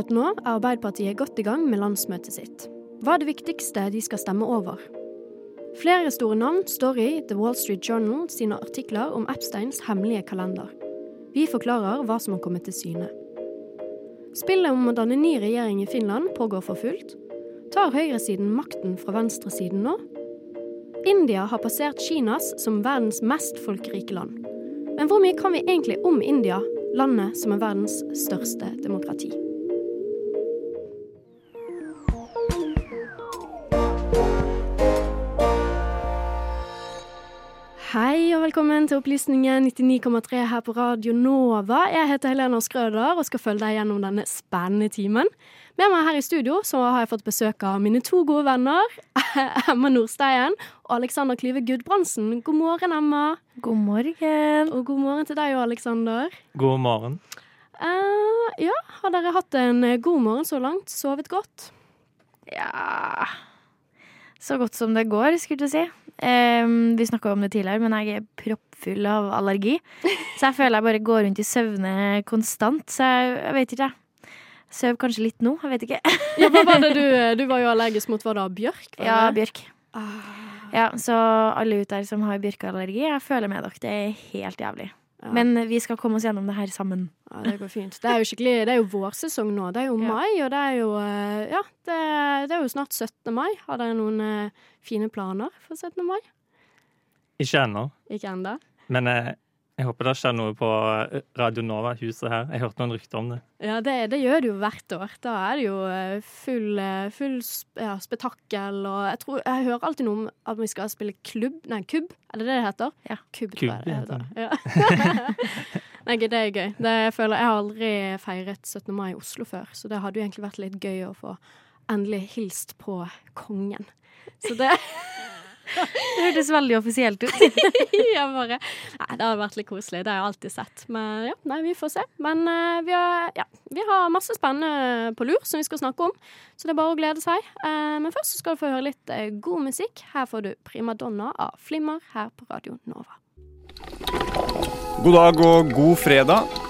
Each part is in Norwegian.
Akkurat nå er Arbeiderpartiet godt i gang med landsmøtet sitt. Hva er det viktigste de skal stemme over? Flere store navn står i The Wall Street Journal sine artikler om Epsteins hemmelige kalender. Vi forklarer hva som har kommet til syne. Spillet om å danne ny regjering i Finland pågår for fullt. Tar høyresiden makten fra venstresiden nå? India har passert Kinas som verdens mest folkerike land. Men hvor mye kan vi egentlig om India, landet som er verdens største demokrati? Velkommen til Opplysningen 99,3 her på Radio Nova. Jeg heter Helena Skrøder og skal følge deg gjennom denne spennende timen. Med meg her i studio så har jeg fått besøk av mine to gode venner, Emma Nordsteien og Alexander Klyve Gudbrandsen. God morgen, Emma. God morgen. Og god morgen til deg òg, Alexander. God morgen. Uh, ja, har dere hatt en god morgen så langt? Sovet godt? Ja Så godt som det går, skulle du si. Um, vi snakka om det tidligere, men jeg er proppfull av allergi. Så jeg føler jeg bare går rundt i søvne konstant. Så jeg, jeg vet ikke, jeg. Søv kanskje litt nå, jeg vet ikke. ja, hva var det du, du var jo allergisk mot hva da? Bjørk? ja, bjørk. Ah. Ja, så alle ut der som har bjørkeallergi, jeg føler med dere. Det er helt jævlig. Ja. Men vi skal komme oss gjennom det her sammen. Ja, Det går fint. Det er jo skikkelig, det er jo vårsesong nå. Det er jo ja. mai, og det er jo eh, Ja, det, det, er jo snart 17. mai. Har dere noen uh, fine planer for 17. mai? Ikke ennå. Ikke enda. Men uh, jeg håper det skjer noe på Radio Nova-huset her. Jeg hørte noen rykter om det. Ja, det, det, gjør det jo hvert år. Da er det jo full, full ja, spetakkel og jeg, tror, jeg hører alltid noe om at vi skal spille klubb Nei, kubb, er det det det heter? Ja. Kubb, kubb det, heter det. Ja. Nei, det er gøy. Det, jeg, føler, jeg har aldri feiret 17. mai i Oslo før, så det hadde jo egentlig vært litt gøy å få endelig hilst på kongen. Så det Det hørtes veldig offisielt ut. ja, bare Nei, det hadde vært litt koselig. Det har jeg alltid sett. Men ja, nei, vi får se. Men uh, vi, har, ja, vi, har, masse spennende på lur som vi skal snakke om, så det er bare å glede seg. Uh, men først skal du få høre litt uh, god musikk. Her får du primadonna av Flimmer her på Radio Nova. God dag og god fredag.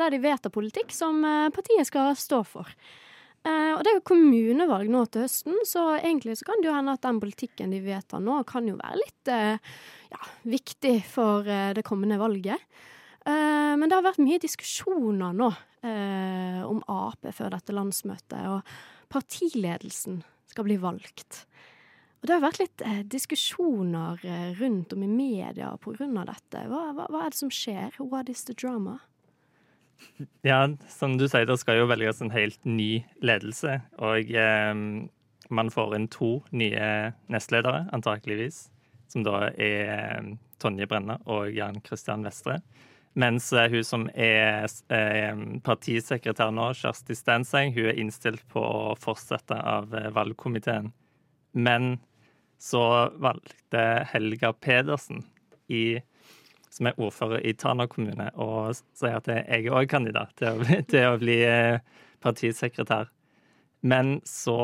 der de vedtar politikk som eh, partiet skal stå for. Uh, og det er jo kommunevalg nå til høsten, så egentlig så kan det jo hende at den politikken de vedtar nå, kan jo være litt ja, viktig for det kommende valget. men det har vært mye diskusjoner nå om Ap før dette landsmøtet, og partiledelsen skal bli valgt. Og det har vært litt diskusjoner rundt om i media av dette. Hva, hva, hva er det som skjer? What is the drama? Ja, som du sier, det skal jo velges en helt ny ledelse. Og eh, man får inn to nye nestledere, antakeligvis. Som da er eh, Tonje Brenna og Jan Christian Vestre. Mens eh, hun som er eh, partisekretær nå, Kjersti Stenseng, hun er innstilt på å fortsette av eh, valgkomiteen. Men så valgte Helga Pedersen i som er ordfører i Tana kommune, og sier at jeg er òg kandidat til å, til å, bli eh, partisekretær. Men så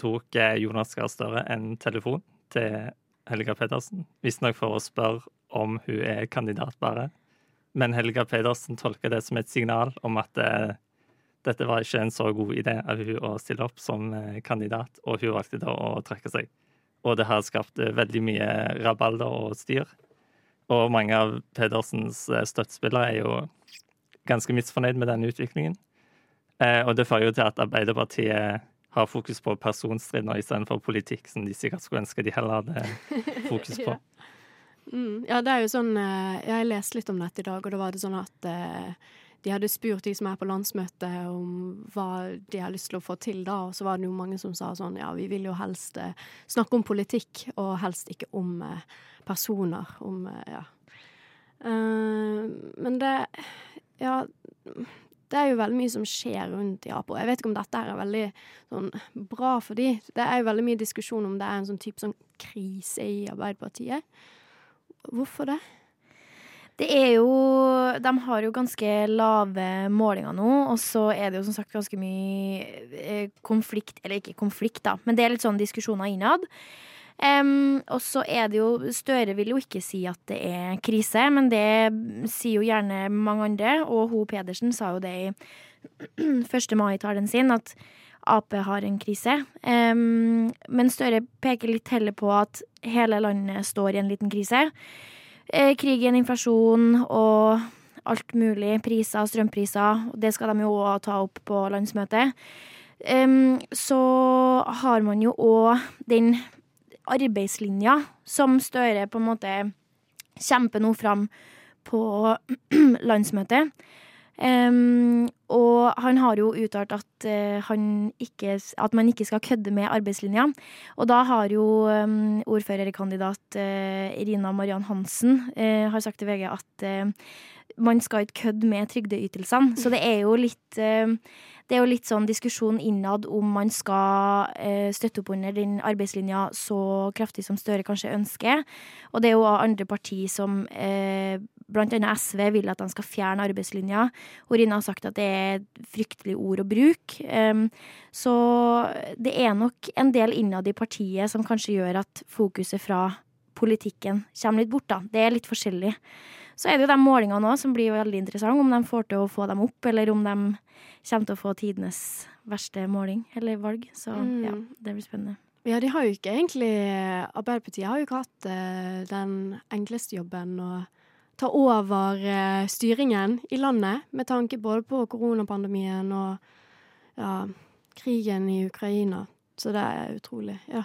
tok eh, Jonas Gahr Støre en telefon til Helga Pedersen, visstnok for å spørre om hun er kandidat bare. Men Helga Pedersen tolka det som et signal om at det, dette var ikke en så god idé av hun å stille opp som eh, kandidat, og hun valgte da å trekke seg. Og det har skapt veldig mye rabalder og styr. Og mange av Pedersens eh, støttespillere er jo ganske misfornøyd med denne utviklingen. Eh, og det fører jo til at Arbeiderpartiet har fokus på personstrid nå istedenfor politikk, som de sikkert skulle ønske de heller hadde fokus på. ja. Mm, ja. det er jo sånn eh, Jeg leste litt om dette i dag, og da var det sånn at de hadde spurt de som er på landsmøtet om hva de har lyst til å få til da, og så var det jo mange som sa sånn ja, vi vil jo helst snakke om politikk, og helst ikke om personer. Om eh, Ja. Men det Ja. det er jo veldig mye som skjer rundt i Ap. Og jeg vet ikke om dette er veldig sånn, bra for de. Det er jo veldig mye diskusjon om det er en sånn type sånn krise i Arbeiderpartiet. Hvorfor det? Det er jo De har jo ganske lave målinger nå, og så er det jo som sagt ganske mye eh, konflikt Eller ikke konflikt, da, men det er litt sånn diskusjoner innad. Um, og så er det jo Støre vil jo ikke si at det er krise, men det sier jo gjerne mange andre. Og Ho Pedersen sa jo det i 1. mai-talen sin, at Ap har en krise. Um, men Støre peker litt heller på at hele landet står i en liten krise. Eh, krigen, inflasjon og alt mulig. Priser, strømpriser. Det skal de jo òg ta opp på landsmøtet. Så har man jo òg den arbeidslinja som Støre på en måte kjemper nå fram på landsmøtet. Um, og han har jo uttalt at, uh, ikke, at, man ikke skal kødde med arbeidslinja. Og da har jo um, ordførerkandidat uh, Irina Mariann Hansen uh, har sagt til VG at man skal ikke kødde med trygdeytelsene. Så det er jo litt det er jo litt sånn diskusjon innad om man skal støtte opp under den arbeidslinja så kraftig som Støre kanskje ønsker. Og det er jo andre partier som blant annet SV vil at de skal fjerne arbeidslinja. Og Rina har sagt at det er et fryktelig ord å bruke. Så det er nok en del innad i partiet som kanskje gjør at fokuset fra politikken kommer litt bort, da. Det er litt forskjellig. Så er det jo de målingene òg som blir veldig interessante, om de får til å få dem opp, eller om de kommer til å få tidenes verste måling eller valg. Så mm. ja, det blir spennende. Ja, de har jo ikke egentlig Arbeiderpartiet har jo ikke hatt uh, den enkleste jobben å ta over uh, styringen i landet, med tanke både på koronapandemien og ja, krigen i Ukraina. Så det er utrolig. Ja.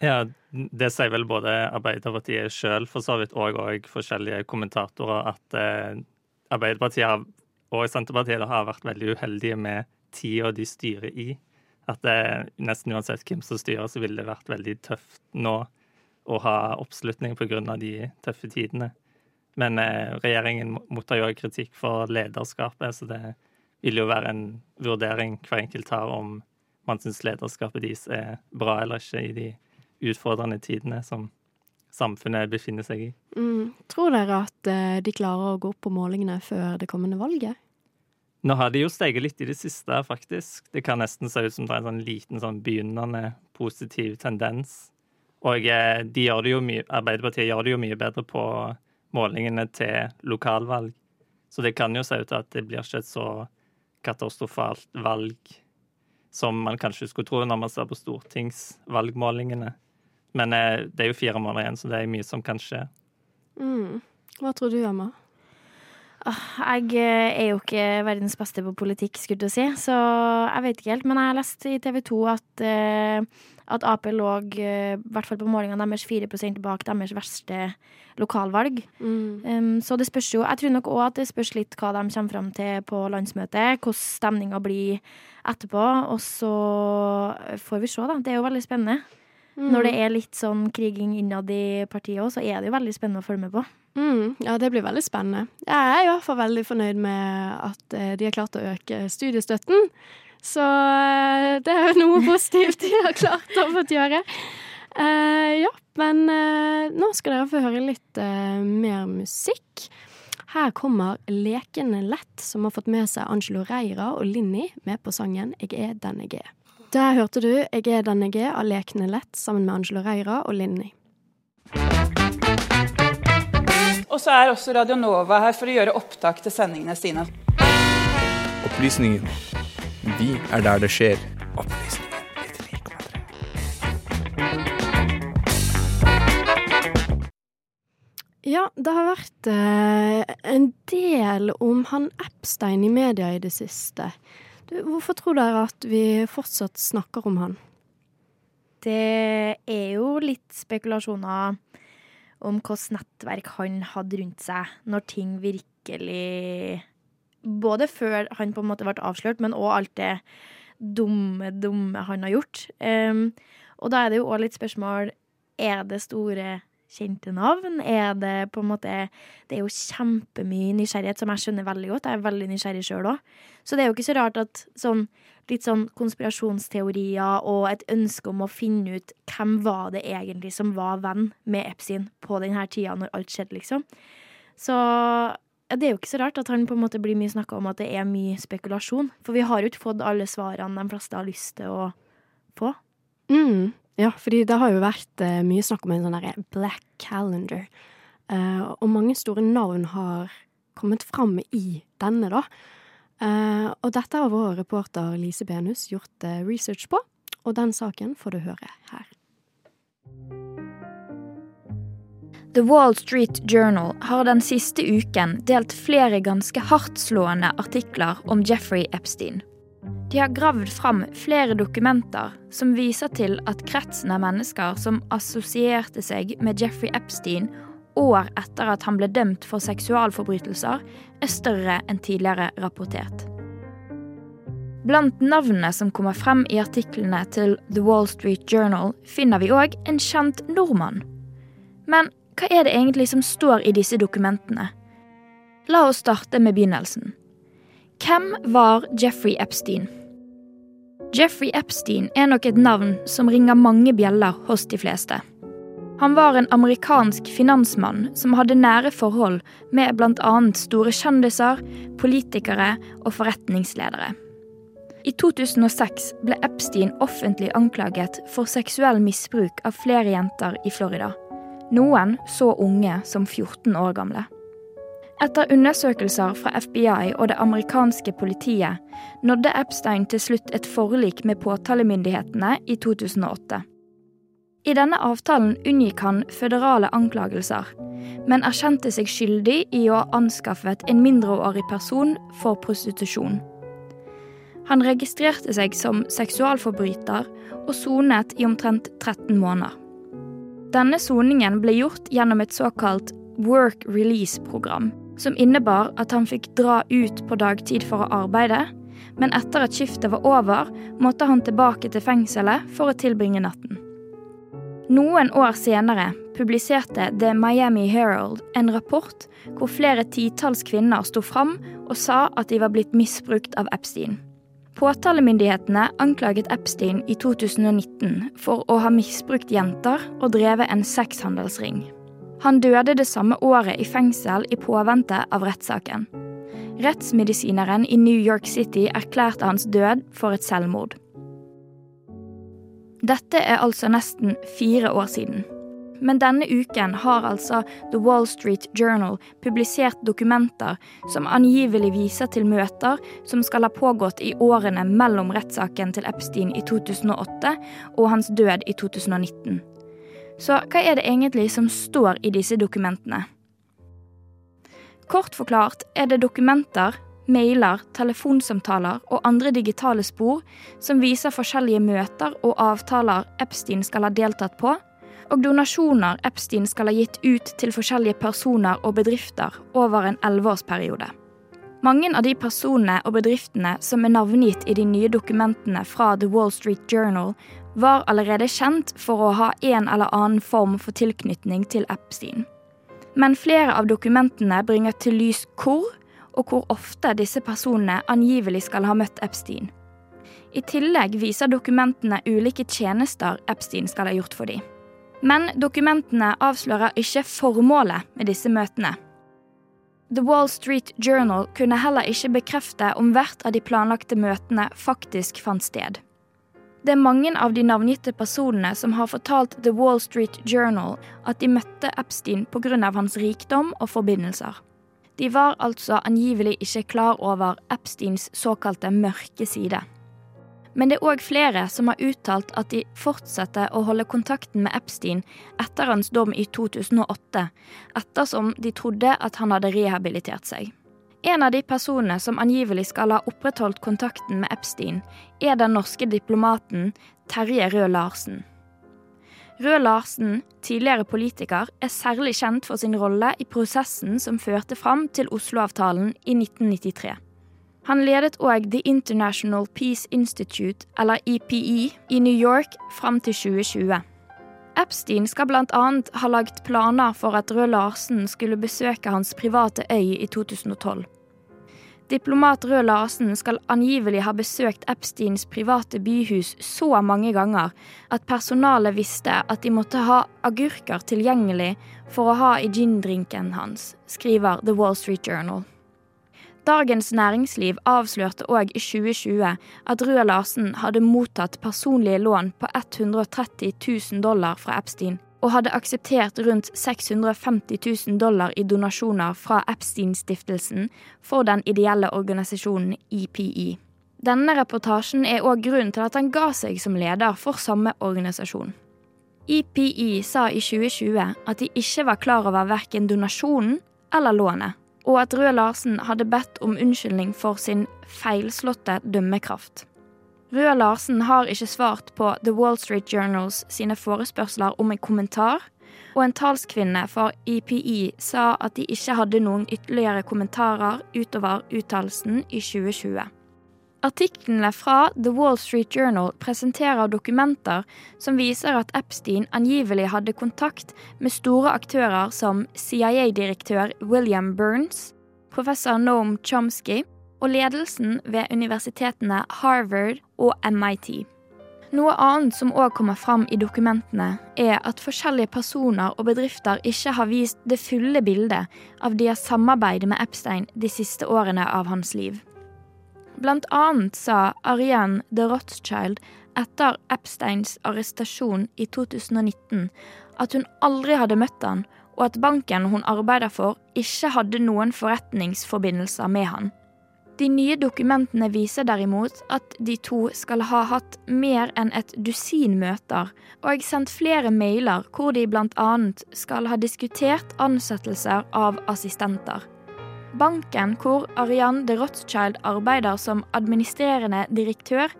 Ja, det sier vel både Arbeiderpartiet sjøl, for så vidt, og, og forskjellige kommentatorer, at eh, Arbeiderpartiet og Senterpartiet har vært veldig uheldige med tida de styrer i. At det, nesten uansett hvem som styrer, så ville det vært veldig tøft nå å ha oppslutning pga. de tøffe tidene. Men eh, regjeringen mottar jo kritikk for lederskapet, så det vil jo være en vurdering hver enkelt har om man syns lederskapet deres er bra eller ikke i de utfordrende tidene som samfunnet befinner seg i. Mm. Tror dere at uh, de klarer å gå opp på målingene før det kommende valget? Nå har de jo steget litt i det siste, faktisk. Det kan nesten se ut som det er en sånn liten sånn begynnende positiv tendens. Og eh, de gjør det jo mye, Arbeiderpartiet gjør det jo mye bedre på målingene til lokalvalg. Så det kan jo se ut til at det blir ikke et så katastrofalt valg som man kanskje skulle tro når man ser på stortingsvalgmålingene. Men eh, det er jo fire måneder igjen, så det er mye som kan skje. Mm. Hva tror du, Emma? Ah, jeg eh, er jo ikke verdens beste på politikk, skulle du si, så jeg vet ikke helt. Men jeg har lest i TV 2 at, uh, at Ap lå, i hvert fall på målingene deres, 4% bak deres verste lokalvalg. Mm. Um, så det spørs jo Jeg tror nok òg at det spørs litt hva de kommer fram til på landsmøtet. Hvordan stemninga blir etterpå. Og så får vi se, da. Det er jo veldig spennende. Mm. Når det er litt sånn kriging innad i partiet òg, så er det jo veldig spennende å følge med på. Mm, ja, det blir veldig spennende. Jeg er i hvert fall veldig fornøyd med at eh, de har klart å øke studiestøtten. Så eh, det er jo noe positivt de har klart å få gjøre. Uh, ja, men uh, nå skal dere få høre litt uh, mer musikk. Her kommer Lekende lett, som har fått med seg Angelo Reira og Linni med på sangen 'Jeg er den jeg er'. Der hørte du 'Jeg er den jeg er' av Lekende lett sammen med Angelo Reira og Linni. Og så er også Radionova her for å gjøre opptak til sendingene sine. Opplysningen. Vi er der det skjer. Opplysningen. Ja, det har vært eh, en del om han Epstein i media i det siste. Du, hvorfor tror dere at vi fortsatt snakker om han? Det er jo litt spekulasjoner om hvilket nettverk han hadde rundt seg når ting virkelig Både før han på en måte ble avslørt, men òg alt det dumme, dumme han har gjort. Um, og da er det jo òg litt spørsmål Er det store kjente navn? Er det på en måte Det er jo kjempemye nysgjerrighet, som jeg skjønner veldig godt. Jeg er veldig nysgjerrig sjøl òg. Så det er jo ikke så rart at sånn litt sånn konspirasjonsteorier og et ønske om å finne ut hvem var det egentlig som var venn med Epstein på denne tida når alt skjedde, liksom. Så det er jo ikke så rart at han på en måte blir mye snakka om at det er mye spekulasjon. For vi har jo ikke fått alle svarene de fleste har lyst til å få. Mm, ja, fordi det har jo vært eh, mye snakk om en sånn derre black calendar. Eh, og mange store navn har kommet fram i denne, da. Eh, og dette har vår reporter Lise Benus gjort eh, research på, og den saken får du høre her. The Wall Street Journal har den siste uken delt flere ganske hardtslående artikler om Jeffrey Epstein. De har gravd fram flere dokumenter som viser til at kretsen av mennesker som assosierte seg med Jeffrey Epstein år etter at han ble dømt for seksualforbrytelser, er større enn tidligere rapportert. Blant navnene som kommer frem i artiklene til The Wall Street Journal, finner vi òg en kjent nordmann. Men hva er det egentlig som står i disse dokumentene? La oss starte med begynnelsen. Hvem var Jeffrey Epstein? Jeffrey Epstein er nok et navn som ringer mange bjeller hos de fleste. Han var en amerikansk finansmann som hadde nære forhold med bl.a. store kjendiser, politikere og forretningsledere. I 2006 ble Epstein offentlig anklaget for seksuell misbruk av flere jenter i Florida. Noen så unge som 14 år gamle. Etter undersøkelser fra FBI og det amerikanske politiet nådde Epstein til slutt et forlik med påtalemyndighetene i 2008. I denne avtalen unngikk han føderale anklagelser, men erkjente seg skyldig i å ha anskaffet en mindreårig person for prostitusjon. Han registrerte seg som seksualforbryter og sonet i omtrent 13 måneder. Denne soningen ble gjort gjennom et såkalt work release-program, som innebar at han fikk dra ut på dagtid for å arbeide, men etter at skiftet var over, måtte han tilbake til fengselet for å tilbringe natten. Noen år senere publiserte The Miami Herald en rapport hvor flere titalls kvinner sto fram og sa at de var blitt misbrukt av Epstein. Påtalemyndighetene anklaget Epstein i 2019 for å ha misbrukt jenter og drevet en sexhandelsring. Han døde det samme året i fengsel i påvente av rettssaken. Rettsmedisineren i New York City erklærte hans død for et selvmord. Dette er altså nesten fire år siden. Men denne uken har altså The Wall Street Journal publisert dokumenter som angivelig viser til møter som skal ha pågått i årene mellom rettssaken til Epstein i 2008 og hans død i 2019. Så hva er det egentlig som står i disse dokumentene? Kort forklart er det dokumenter mailer, telefonsamtaler og andre digitale spor som viser forskjellige møter og avtaler Epstein skal ha deltatt på, og donasjoner Epstein skal ha gitt ut til forskjellige personer og bedrifter over en elleveårsperiode. Mange av de personene og bedriftene som er navngitt i de nye dokumentene fra The Wall Street Journal, var allerede kjent for å ha en eller annen form for tilknytning til Epstein. Men flere av dokumentene bringer til lys hvor og hvor ofte disse personene angivelig skal ha møtt Epstein. I tillegg viser dokumentene ulike tjenester Epstein skal ha gjort for dem. Men dokumentene avslører ikke formålet med disse møtene. The Wall Street Journal kunne heller ikke bekrefte om hvert av de planlagte møtene faktisk fant sted. Det er mange av de navngitte personene som har fortalt The Wall Street Journal at de møtte Epstein pga. hans rikdom og forbindelser. De var altså angivelig ikke klar over Epsteins såkalte mørke side. Men det er òg flere som har uttalt at de fortsetter å holde kontakten med Epstein etter hans dom i 2008, ettersom de trodde at han hadde rehabilitert seg. En av de personene som angivelig skal ha opprettholdt kontakten med Epstein, er den norske diplomaten Terje Røe Larsen. Røe Larsen, tidligere politiker, er særlig kjent for sin rolle i prosessen som førte fram til Oslo-avtalen i 1993. Han ledet òg The International Peace Institute, eller EPE, i New York fram til 2020. Epstein skal bl.a. ha lagt planer for at Røe Larsen skulle besøke hans private øy i 2012. Diplomat Røe Larsen skal angivelig ha besøkt Epsteins private byhus så mange ganger at personalet visste at de måtte ha agurker tilgjengelig for å ha i gindrinken hans, skriver The Wall Street Journal. Dagens Næringsliv avslørte òg i 2020 at Røe Larsen hadde mottatt personlige lån på 130 000 dollar fra Epstein, og hadde akseptert rundt 650 000 dollar i donasjoner fra Epstein-stiftelsen for den ideelle organisasjonen EPE. Denne reportasjen er òg grunnen til at han ga seg som leder for samme organisasjon. EPE sa i 2020 at de ikke var klar over verken donasjonen eller lånet, og at Røe Larsen hadde bedt om unnskyldning for sin feilslåtte dømmekraft. Røe Larsen har ikke svart på The Wall Street Journals sine forespørsler om en kommentar, og en talskvinne for EPE sa at de ikke hadde noen ytterligere kommentarer utover uttalelsen i 2020. Artiklene fra The Wall Street Journal presenterer dokumenter som viser at Epstein angivelig hadde kontakt med store aktører som CIA-direktør William Burns, professor Noam Chomsky og ledelsen ved universitetene Harvard og MIT. Noe annet som òg kommer fram i dokumentene, er at forskjellige personer og bedrifter ikke har vist det fulle bildet av deres samarbeid med Epstein de siste årene av hans liv. Blant annet sa Ariane de Rothschild etter Epsteins arrestasjon i 2019 at hun aldri hadde møtt han, og at banken hun arbeider for, ikke hadde noen forretningsforbindelser med han. De nye dokumentene viser derimot at de to skal ha hatt mer enn et dusin møter, og sendt flere mailer hvor de bl.a. skal ha diskutert ansettelser av assistenter. Banken hvor Ariane de Rothschild arbeider som administrerende direktør,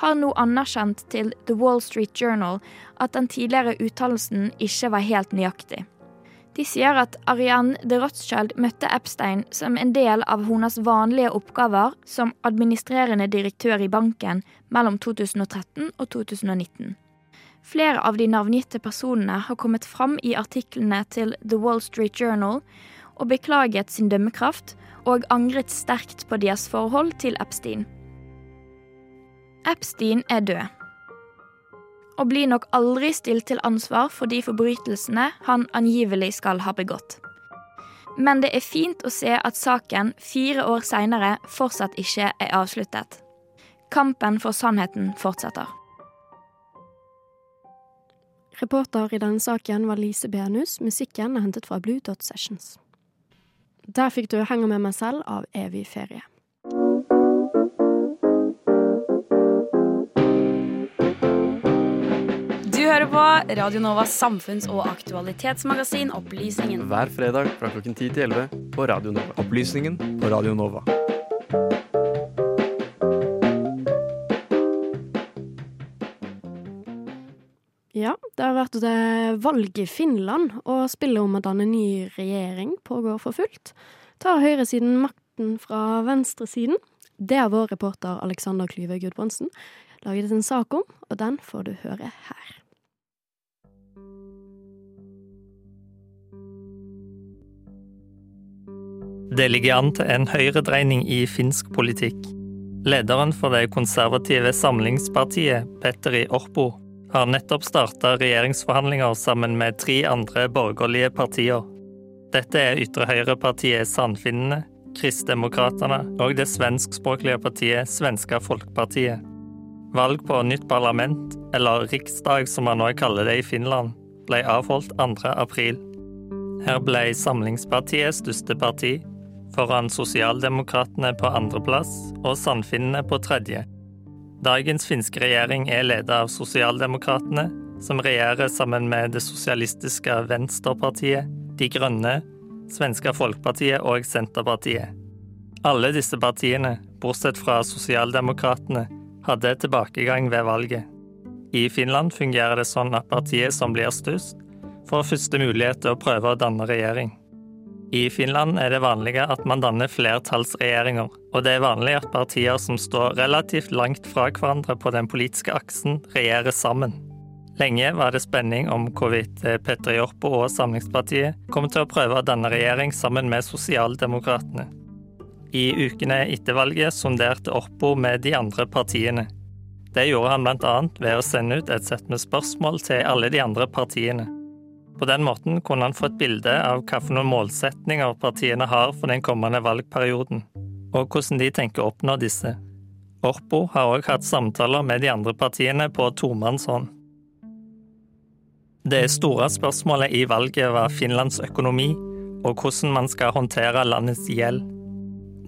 har nå anerkjent til The Wall Street Journal at den tidligere uttalelsen ikke var helt nøyaktig. De sier at Ariane de Rothschild møtte Epstein som en del av hennes vanlige oppgaver som administrerende direktør i banken mellom 2013 og 2019. Flere av de navngitte personene har kommet fram i artiklene til The Wall Street Journal og beklaget sin dømmekraft og angret sterkt på deres forhold til Epstein. Epstein er død, og blir nok aldri stilt til ansvar for de forbrytelsene han angivelig skal ha begått. Men det er fint å se at saken fire år seinere fortsatt ikke er avsluttet. Kampen for sannheten fortsetter. Reporter i denne saken var Lise Benus. Musikken er hentet fra Blue Dot Sessions. Der fikk du 'Henger med meg selv' av Evig ferie. Du hører på Radio Novas samfunns- og aktualitetsmagasin Opplysningen. Hver fredag fra klokken 10 til 11 på Radio Nova. Opplysningen på Radio Nova. Ja, det har vært valg i Finland, og spillet om å danne ny regjering pågår for fullt. Tar høyresiden makten fra venstresiden? Det har vår reporter Alexander Klyve Gudbrandsen laget en sak om, og den får du høre her. Det ligger an til en høyredreining i finsk politikk. Lederen for det konservative Samlingspartiet, Petteri Orpo, har nettopp starta regjeringsforhandlinger sammen med tre andre borgerlige partier. Dette er ytre høyre-partiet Sandfinnene, Kristdemokraterna og det svenskspråklige partiet Svenska Folkpartiet. Valg på nytt parlament, eller riksdag som man nå kaller det i Finland, ble avholdt 2. april. Her ble Samlingspartiet største parti, foran Sosialdemokratene på andreplass og Sandfinnene på tredje. Dagens finske regjering er ledet av Sosialdemokratene, som regjerer sammen med det sosialistiske Venstrepartiet, De Grønne, Svenska Folkepartiet og Senterpartiet. Alle disse partiene, bortsett fra Sosialdemokratene, hadde tilbakegang ved valget. I Finland fungerer det sånn at partiet som blir størst, får første mulighet til å prøve å danne regjering. I Finland er det vanlige at man danner flertallsregjeringer, og det er vanlig at partier som står relativt langt fra hverandre på den politiske aksen, regjerer sammen. Lenge var det spenning om hvorvidt eh, Petter Jorpo og Samlingspartiet kom til å prøve å danne regjering sammen med Sosialdemokratene. I ukene etter valget sonderte Orpo med de andre partiene. Det gjorde han bl.a. ved å sende ut et sett med spørsmål til alle de andre partiene. På den måten kunne han få et bilde av hvilke målsetninger partiene har for den kommende valgperioden, og hvordan de tenker å oppnå disse. Orpo har òg hatt samtaler med de andre partiene på tomannshånd. Det store spørsmålet i valget var Finlands økonomi, og hvordan man skal håndtere landets gjeld.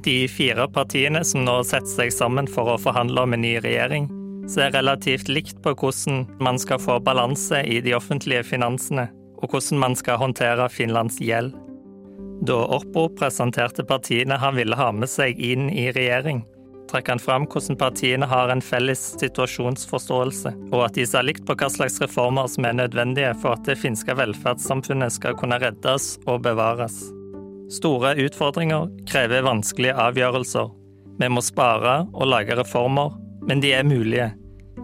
De fire partiene som nå setter seg sammen for å forhandle om en ny regjering, ser relativt likt på hvordan man skal få balanse i de offentlige finansene, og hvordan man skal håndtere Finlands gjeld. Da Orpo presenterte partiene han ville ha med seg inn i regjering, trekker han fram hvordan partiene har en felles situasjonsforståelse, og at de ser likt på hva slags reformer som er nødvendige for at det finske velferdssamfunnet skal kunne reddes og bevares. Store utfordringer krever vanskelige avgjørelser. Vi må spare og lage reformer, men de er mulige,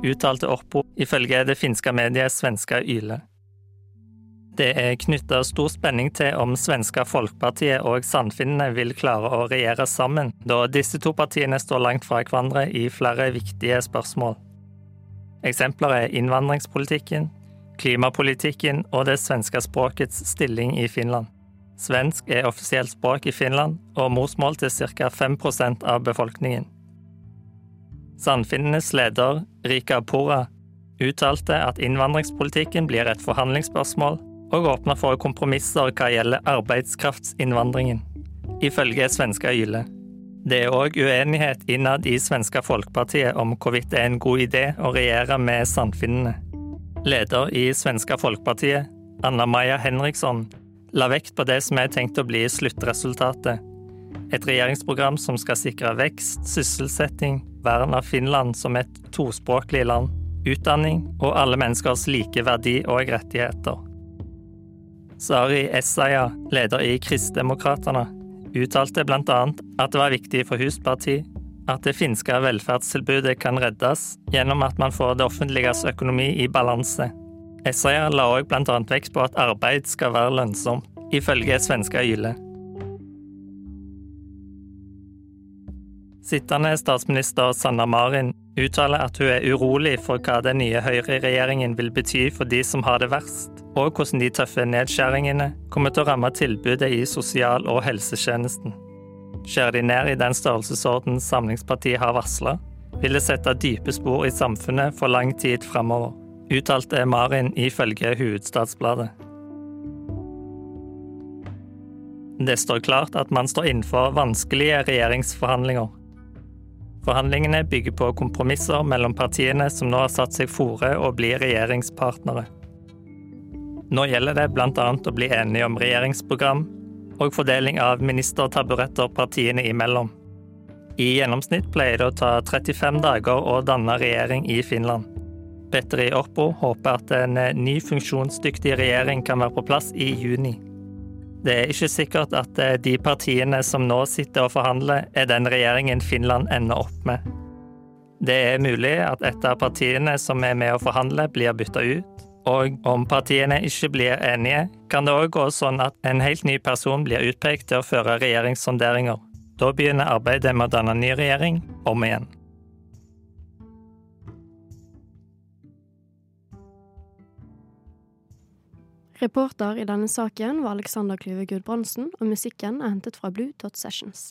uttalte Orpo ifølge det finske mediet svenska Yle. Det er knytta stor spenning til om svenska Folkpartiet og Sannfinnene vil klare å regjere sammen, da disse to partiene står langt fra hverandre i flere viktige spørsmål. Eksempler er innvandringspolitikken, klimapolitikken og det svenske språkets stilling i Finland. Svensk er offisielt språk i Finland og morsmål til ca. 5 av befolkningen. Sannfinnenes leder, Rika Pora, uttalte at innvandringspolitikken blir et forhandlingsspørsmål, og åpner for kompromisser hva gjelder arbeidskraftsinnvandringen, ifølge svenska Yle. Det er òg uenighet innad i Svenska Folkepartiet om hvorvidt det er en god idé å regjere med sandfinnene. Leder i Svenska Folkepartiet, Anna-Maja Henriksson, la vekt på det som er tenkt å bli sluttresultatet. Et regjeringsprogram som skal sikre vekst, sysselsetting, vern av Finland som et tospråklig land, utdanning og alle menneskers like verdi og rettigheter. Sari Essaya, leder i Kristdemokraterna, uttalte bl.a. at det var viktig for Husparti at det finske velferdstilbudet kan reddes gjennom at man får det offentliges økonomi i balanse. Essaya la òg bl.a. vekt på at arbeid skal være lønnsomt, ifølge svenska Yle. Sittende statsminister Sanna Marin uttaler at hun er urolig for hva den nye høyreregjeringen vil bety for de som har det verst, og hvordan de tøffe nedskjæringene kommer til å ramme tilbudet i sosial- og helsetjenesten. Skjærer de ned i den størrelsesorden Samlingspartiet har varsla, vil det sette dype spor i samfunnet for lang tid framover, uttalte Marin ifølge Hovedstadsbladet. Det står klart at man står innenfor vanskelige regjeringsforhandlinger Forhandlingene bygger på kompromisser mellom partiene som nå har satt seg fore å bli regjeringspartnere. Nå gjelder det bl.a. å bli enige om regjeringsprogram og fordeling av ministertaburetter partiene imellom. I gjennomsnitt pleier det å ta 35 dager å danne regjering i Finland. Petteri Orpo håper at en ny funksjonsdyktig regjering kan være på plass i juni. Det er ikke sikkert at eh, de partiene som nå sitter og forhandler, er den regjeringen Finland ender opp med. Det er mulig at et av partiene som er med å forhandle, blir bytta ut. Og om partiene ikke blir enige, kan det òg gå sånn at en helt ny person blir utpekt til å føre regjeringssonderinger. Da begynner arbeidet med å danne ny regjering om igjen. Reporter i denne saken var Alexander Klyve Gudbrandsen, og musikken er hentet fra Blue Dot Sessions.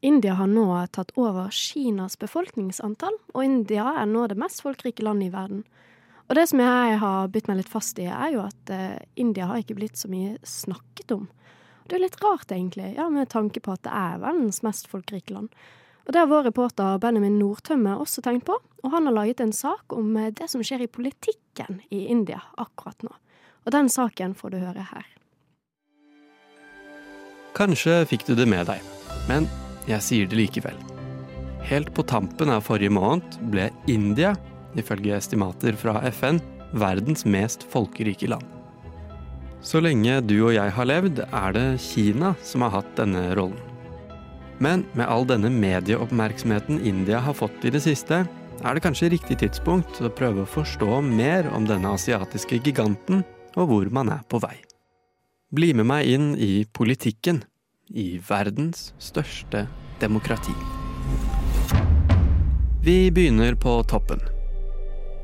India har nå tatt over Kinas befolkningsantall, og India er nå det mest folkerike landet i verden. Og det som jeg har bitt meg litt fast i, er jo at eh, India har ikke blitt så mye snakket om. Og det er litt rart, egentlig, ja, med tanke på at det er verdens mest folkerike land. Og Det har vår reporter Benjamin Nordtømme også tenkt på, og han har laget en sak om eh, det som skjer i politikken i India akkurat nå. Og den saken får du høre her. Kanskje fikk du det med deg, men jeg sier det likevel. Helt på tampen av forrige måned ble India, ifølge estimater fra FN, verdens mest folkerike land. Så lenge du og jeg har levd, er det Kina som har hatt denne rollen. Men med all denne medieoppmerksomheten India har fått i det siste, er det kanskje riktig tidspunkt å prøve å forstå mer om denne asiatiske giganten, og hvor man er på vei. Bli med meg inn i politikken i verdens største demokrati. Vi begynner på toppen.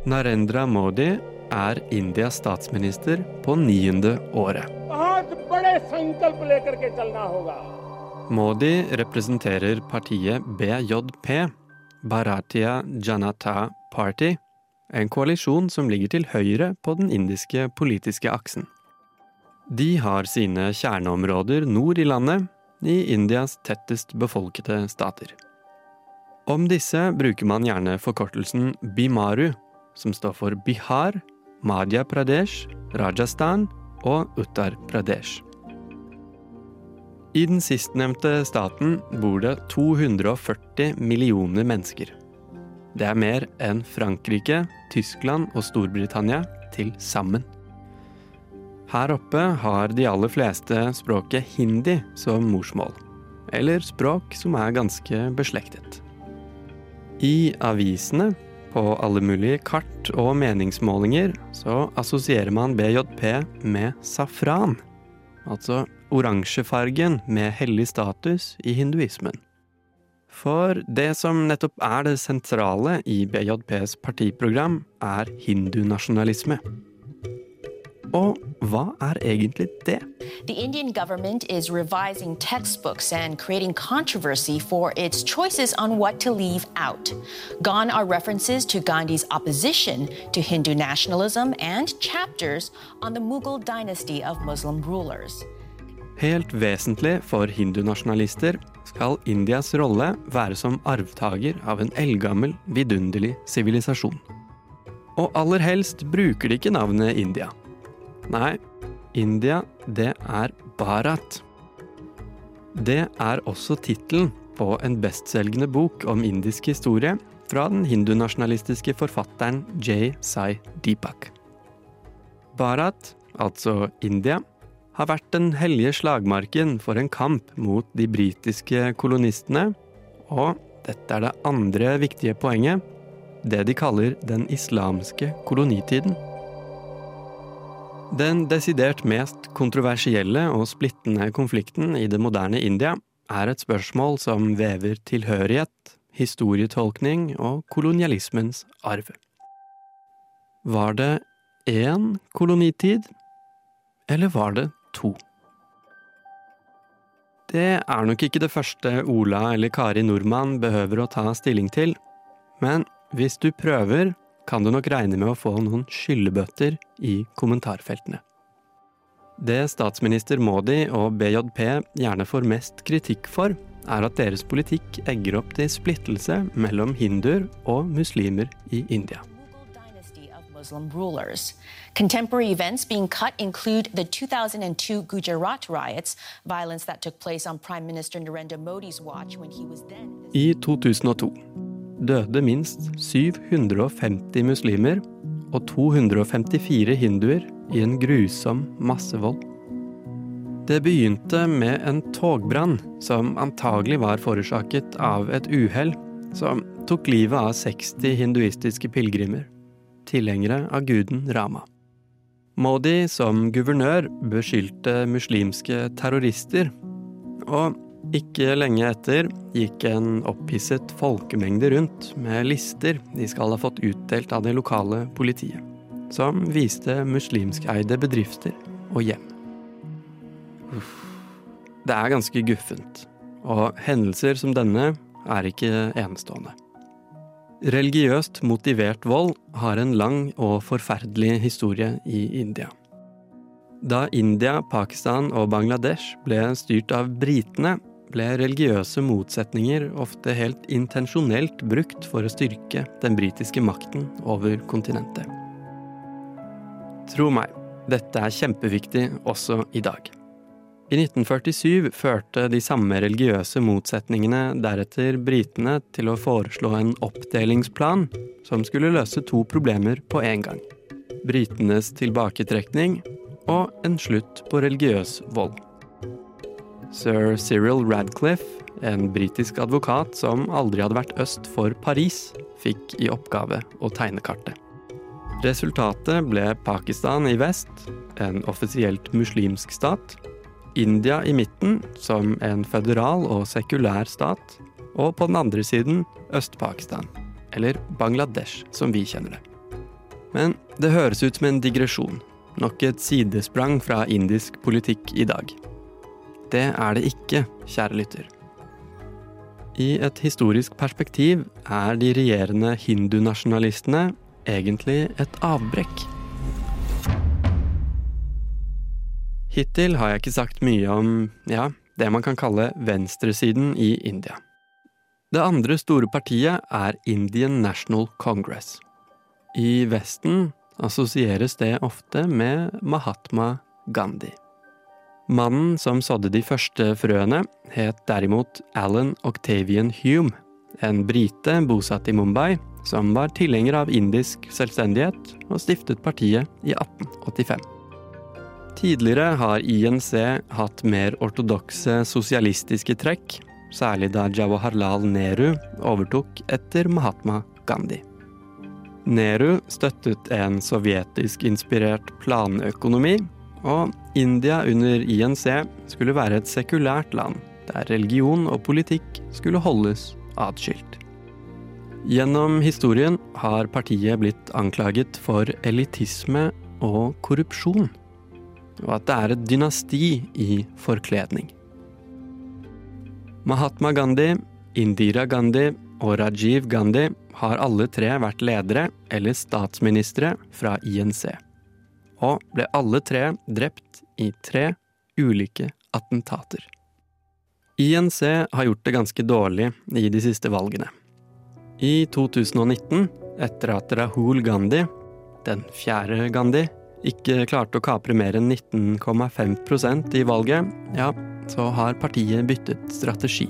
Narendra Modi er Indias statsminister på niende året. Modi representerer partiet BJP, Bharatiya Janata Party, en koalisjon som ligger til høyre på den indiske politiske aksen. De har sine kjerneområder nord i landet, i Indias tettest befolkede stater. Om disse bruker man gjerne forkortelsen Bimaru, som står for Bihar, Madhya Pradesh, Rajasthan og Uttar Pradesh. I den sistnevnte staten bor det 240 millioner mennesker. Det er mer enn Frankrike, Tyskland og Storbritannia til sammen. Her oppe har de aller fleste språket hindi som morsmål, eller språk som er ganske beslektet. I avisene, på alle mulige kart og meningsmålinger, så assosierer man BJP med safran, altså oransjefargen med hellig status i hinduismen. For det som nettopp er det sentrale i BJPs partiprogram, er hindunasjonalisme. Og hva er egentlig det? The Indian government is revising textbooks and creating controversy for its choices on what to leave out. Gone are references to Gandhi's opposition to Hindu nationalism and chapters on the Mughal dynasty of Muslim rulers. Helt vesentlig for hindunasjonalister skal Indias rolle være som arvtaker av en eldgammel, vidunderlig sivilisasjon. Og aller helst bruker de ikke navnet India. Nei, India, det er Bharat. Det er også tittelen på en bestselgende bok om indisk historie fra den hindunasjonalistiske forfatteren J. Sai Deepak. Bharat, altså India, har vært den hellige slagmarken for en kamp mot de britiske kolonistene, og dette er det andre viktige poenget, det de kaller den islamske kolonitiden. Den desidert mest kontroversielle og splittende konflikten i det moderne India er et spørsmål som vever tilhørighet, historietolkning og kolonialismens arv. Var det én kolonitid, eller var det to? Det er nok ikke det første Ola eller Kari Nordmann behøver å ta stilling til, men hvis du prøver, kan du nok regne med å få noen skyllebøtter i kommentarfeltene. Det statsminister Modi og BJP gjerne får mest kritikk for, er at deres politikk egger opp til splittelse mellom hinduer og muslimer i India. Muslim rulers. Contemporary events being cut include the 2002 Gujarat riots, violence that took place on Prime Minister Narendra Modi's watch when he was then. I 2002 døde minst 750 muslimer og 254 hinduer i en grusom massevold. Det begynte med en togbrann som antagelig var forårsaket av et uhell som tok livet av 60 hinduistiske pilegrimer tilhengere av guden Rama. Modi som guvernør beskyldte muslimske terrorister, og ikke lenge etter gikk en opphisset folkemengde rundt med lister de skal ha fått utdelt av det lokale politiet, som viste muslimskeide bedrifter og hjem. Uff. Det er ganske guffent, og hendelser som denne er ikke enestående. Religiøst motivert vold har en lang og forferdelig historie i India. Da India, Pakistan og Bangladesh ble styrt av britene, ble religiøse motsetninger ofte helt intensjonelt brukt for å styrke den britiske makten over kontinentet. Tro meg, dette er kjempeviktig også i dag. I 1947 førte de samme religiøse motsetningene deretter britene til å foreslå en oppdelingsplan som skulle løse to problemer på en gang. Britenes tilbaketrekning og en slutt på religiøs vold. Sir Cyril Radcliffe, en britisk advokat som aldri hadde vært øst for Paris, fikk i oppgave å tegne kartet. Resultatet ble Pakistan i vest, en offisielt muslimsk stat, India i midten, som en føderal og sekulær stat, og på den andre siden Øst-Pakistan, eller Bangladesh som vi kjenner det. Men det høres ut som en digresjon, nok et sidesprang fra indisk politikk i dag. Det er det ikke, kjære lytter. I et historisk perspektiv er de regjerende hindunasjonalistene egentlig et avbrekk. Hittil har jeg ikke sagt mye om, ja, det man kan kalle venstresiden i India. Det andre store partiet er Indian National Congress. I Vesten assosieres det ofte med Mahatma Gandhi. Mannen som sådde de første frøene, het derimot Alan Octavian Hume, en brite bosatt i Mumbai, som var tilhenger av indisk selvstendighet og stiftet partiet i 1885. Tidligere har INC hatt mer ortodokse sosialistiske trekk, særlig da Jawaharlal Nehru overtok etter Mahatma Gandhi. Nehru støttet en sovjetisk-inspirert planøkonomi, og India under INC skulle være et sekulært land, der religion og politikk skulle holdes atskilt. Gjennom historien har partiet blitt anklaget for elitisme og korrupsjon, og at det er et dynasti i forkledning. Mahatma Gandhi, Indira Gandhi og Rajiv Gandhi har alle tre vært ledere eller statsministre fra INC, og ble alle tre drept i tre ulike attentater. INC har gjort det ganske dårlig i de siste valgene. I 2019, etter at Rahul Gandhi, den fjerde Gandhi, ikke klarte å kapre mer enn 19,5% i valget, ja, så har partiet byttet strategi.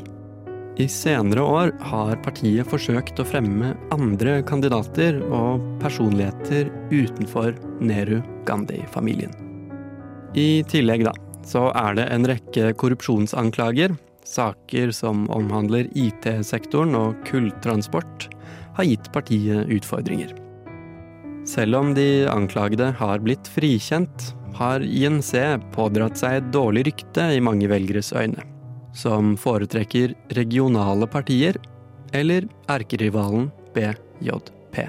I senere år har partiet forsøkt å fremme andre kandidater og personligheter utenfor Nehru-Gandhi-familien. I tillegg, da, så er det en rekke korrupsjonsanklager. Saker som omhandler IT-sektoren og kulltransport, har gitt partiet utfordringer. Selv om de anklagede har blitt frikjent, har INC pådratt seg et dårlig rykte i mange velgeres øyne, som foretrekker regionale partier eller erkerivalen BJP.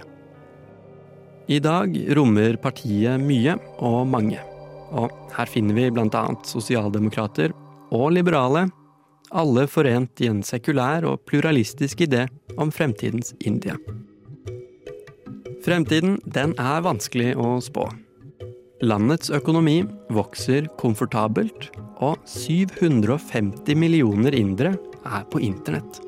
I dag rommer partiet mye og mange, og her finner vi bl.a. sosialdemokrater og liberale, alle forent i en sekulær og pluralistisk idé om fremtidens India. Fremtiden, den er vanskelig å spå. Landets økonomi vokser komfortabelt, og 750 millioner indere er på internett.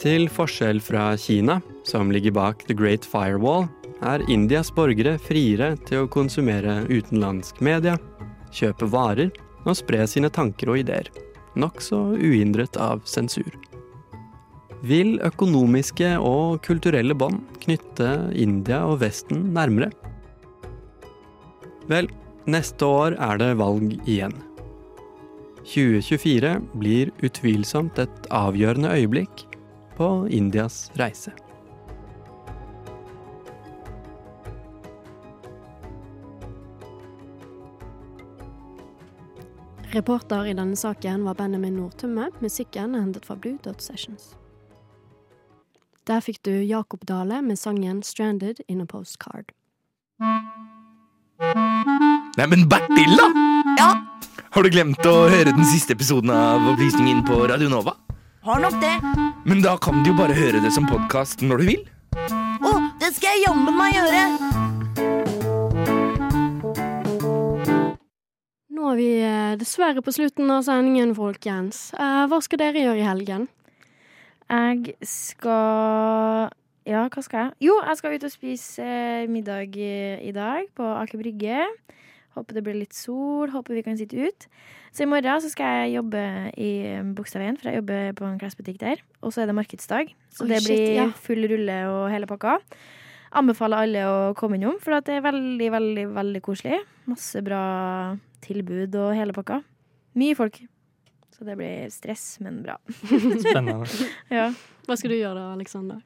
Til forskjell fra Kina, som ligger bak The Great Firewall, er Indias borgere friere til å konsumere utenlandsk media, kjøpe varer og spre sine tanker og ideer, nokså uhindret av sensur. Vil økonomiske og kulturelle bånd knytte India og Vesten nærmere? Vel, neste år er det valg igjen. 2024 blir utvilsomt et avgjørende øyeblikk på Indias reise. Reporter i denne saken var Benjamin Nordtumme. Musikken er hentet fra Blue Dot Sessions. Der fikk du Jakob Dale med sangen 'Stranded in a Postcard'. Neimen, Bertil, da! Ja? Har du glemt å høre den siste episoden av Opplysningen på Radio Nova? Har nok det. Men da kan du jo bare høre det som podkast når du vil. Å, det skal jeg jammen meg gjøre! Nå er vi eh, dessverre på slutten av sendingen, folkens. Eh, hva skal dere gjøre i helgen? Jeg skal Ja, hva skal jeg? Jo, jeg skal ut og spise eh, middag i, i dag på Aker Brygge. Håper det blir litt sol. Håper vi kan sitte ut. Så i morgen så skal jeg jobbe i Bogstadveien, for jeg jobber på en klesbutikk der. Og så er det markedsdag, så oh, det shit, blir ja. full rulle og hele pakka. Anbefaler alle å komme innom, for det er veldig, veldig, veldig koselig. Masse bra tilbud og hele pakka. Mye folk. Så det blir stress, men bra. Spennende. ja. Hva skal du gjøre da, Aleksander?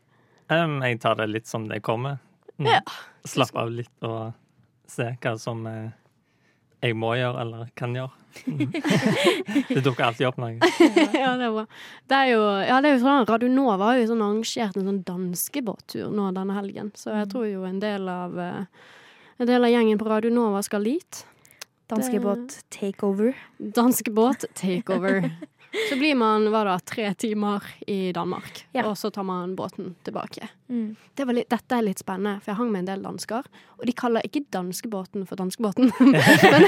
Um, jeg tar det litt som det kommer. Mm. Ja. Slapp av litt og se hva som eh, jeg må gjøre eller kan gjøre. Mm. det dukker alltid opp noe. ja, det er bra. Det er jo, ja, det er jo sånn, Radio Nova har jo sånn arrangert en sånn danskebåttur nå denne helgen, så jeg tror jo en del av eh, en del av gjengen på Radio Nova skal dit. Danskebåt takeover. Danskebåt takeover. Så blir man hva da, tre timer i Danmark, og så tar man båten tilbake. Mm. Det var litt, dette er litt spennende, for jeg hang med en del dansker, og de kaller ikke danskebåten for danskebåten. Men, men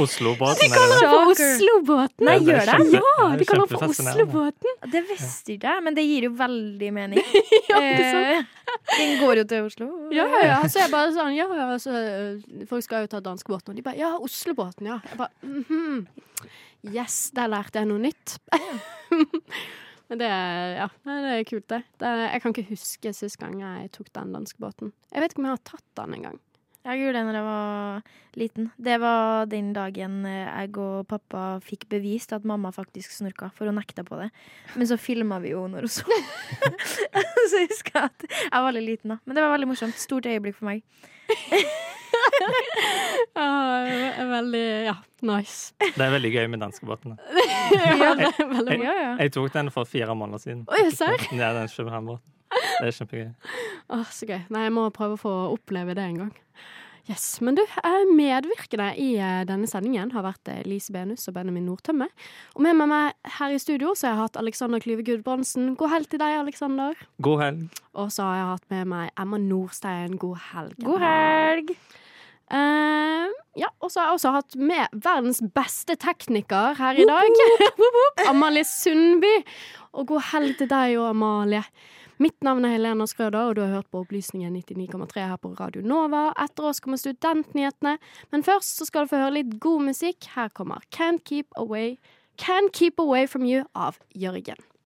Oslobåten. de kaller den for Oslobåten! Nei, Ja, gjør det? Ja, de er kaller den for. Oslobåten. Det visste ikke jeg, men det gir jo veldig mening. Ja, sant? Eh, Den går jo til Oslo. Ja, ja. Så jeg bare sånn, ja, ja, så, øh, folk skal jo ta danskebåten. Og de bare, ja, Oslobåten, ja. Jeg bare, mhm. Yes, der lærte jeg noe nytt. Men det, er- ja, det er kult, det. det jeg kan ikke huske sist gang jeg tok den danskebåten. Jeg vet ikke om jeg har tatt den en gang. Jeg gjorde det når jeg var liten. Det var den dagen eh, jeg og pappa fikk bevist at mamma faktisk snorka, for hun nekta på det. Men så filma vi jo når hun så. så jeg husker at jeg var veldig liten da. Men det var veldig morsomt. Stort øyeblikk for meg. Ja, det er veldig, ja, nice. Det er veldig gøy med danskebåten. ja, Jeg, bra. jeg tok den for fire måneder siden. Oi, serr? Ja, den København-båten. Det er kjempegøy. Åh, så gøy. Nei, jeg må prøve å få oppleve det en gang. Yes, Men du, eh, medvirkende i eh, denne sendingen har vært eh, Lise Benus og Benjamin Nordtømme. Og med meg her i studio så har jeg hatt Alexander Klyve Gudbrandsen. God helg til deg, Alexander. God helg. Og så har jeg hatt med meg Emma Nordstein. God helg. God helg! Uh, ja, og så har jeg også hatt med verdens beste tekniker her i dag. Woop, woop. Amalie Sundby. Og god helg til deg og Amalie. Mitt navn er Helena Skrøder, og du har hørt på Opplysningen 99,3 her på Radio Nova. Etter oss kommer Studentnyhetene, men først så skal du få høre litt god musikk. Her kommer Can't Keep Away Can't Keep Away From You av Jørgen.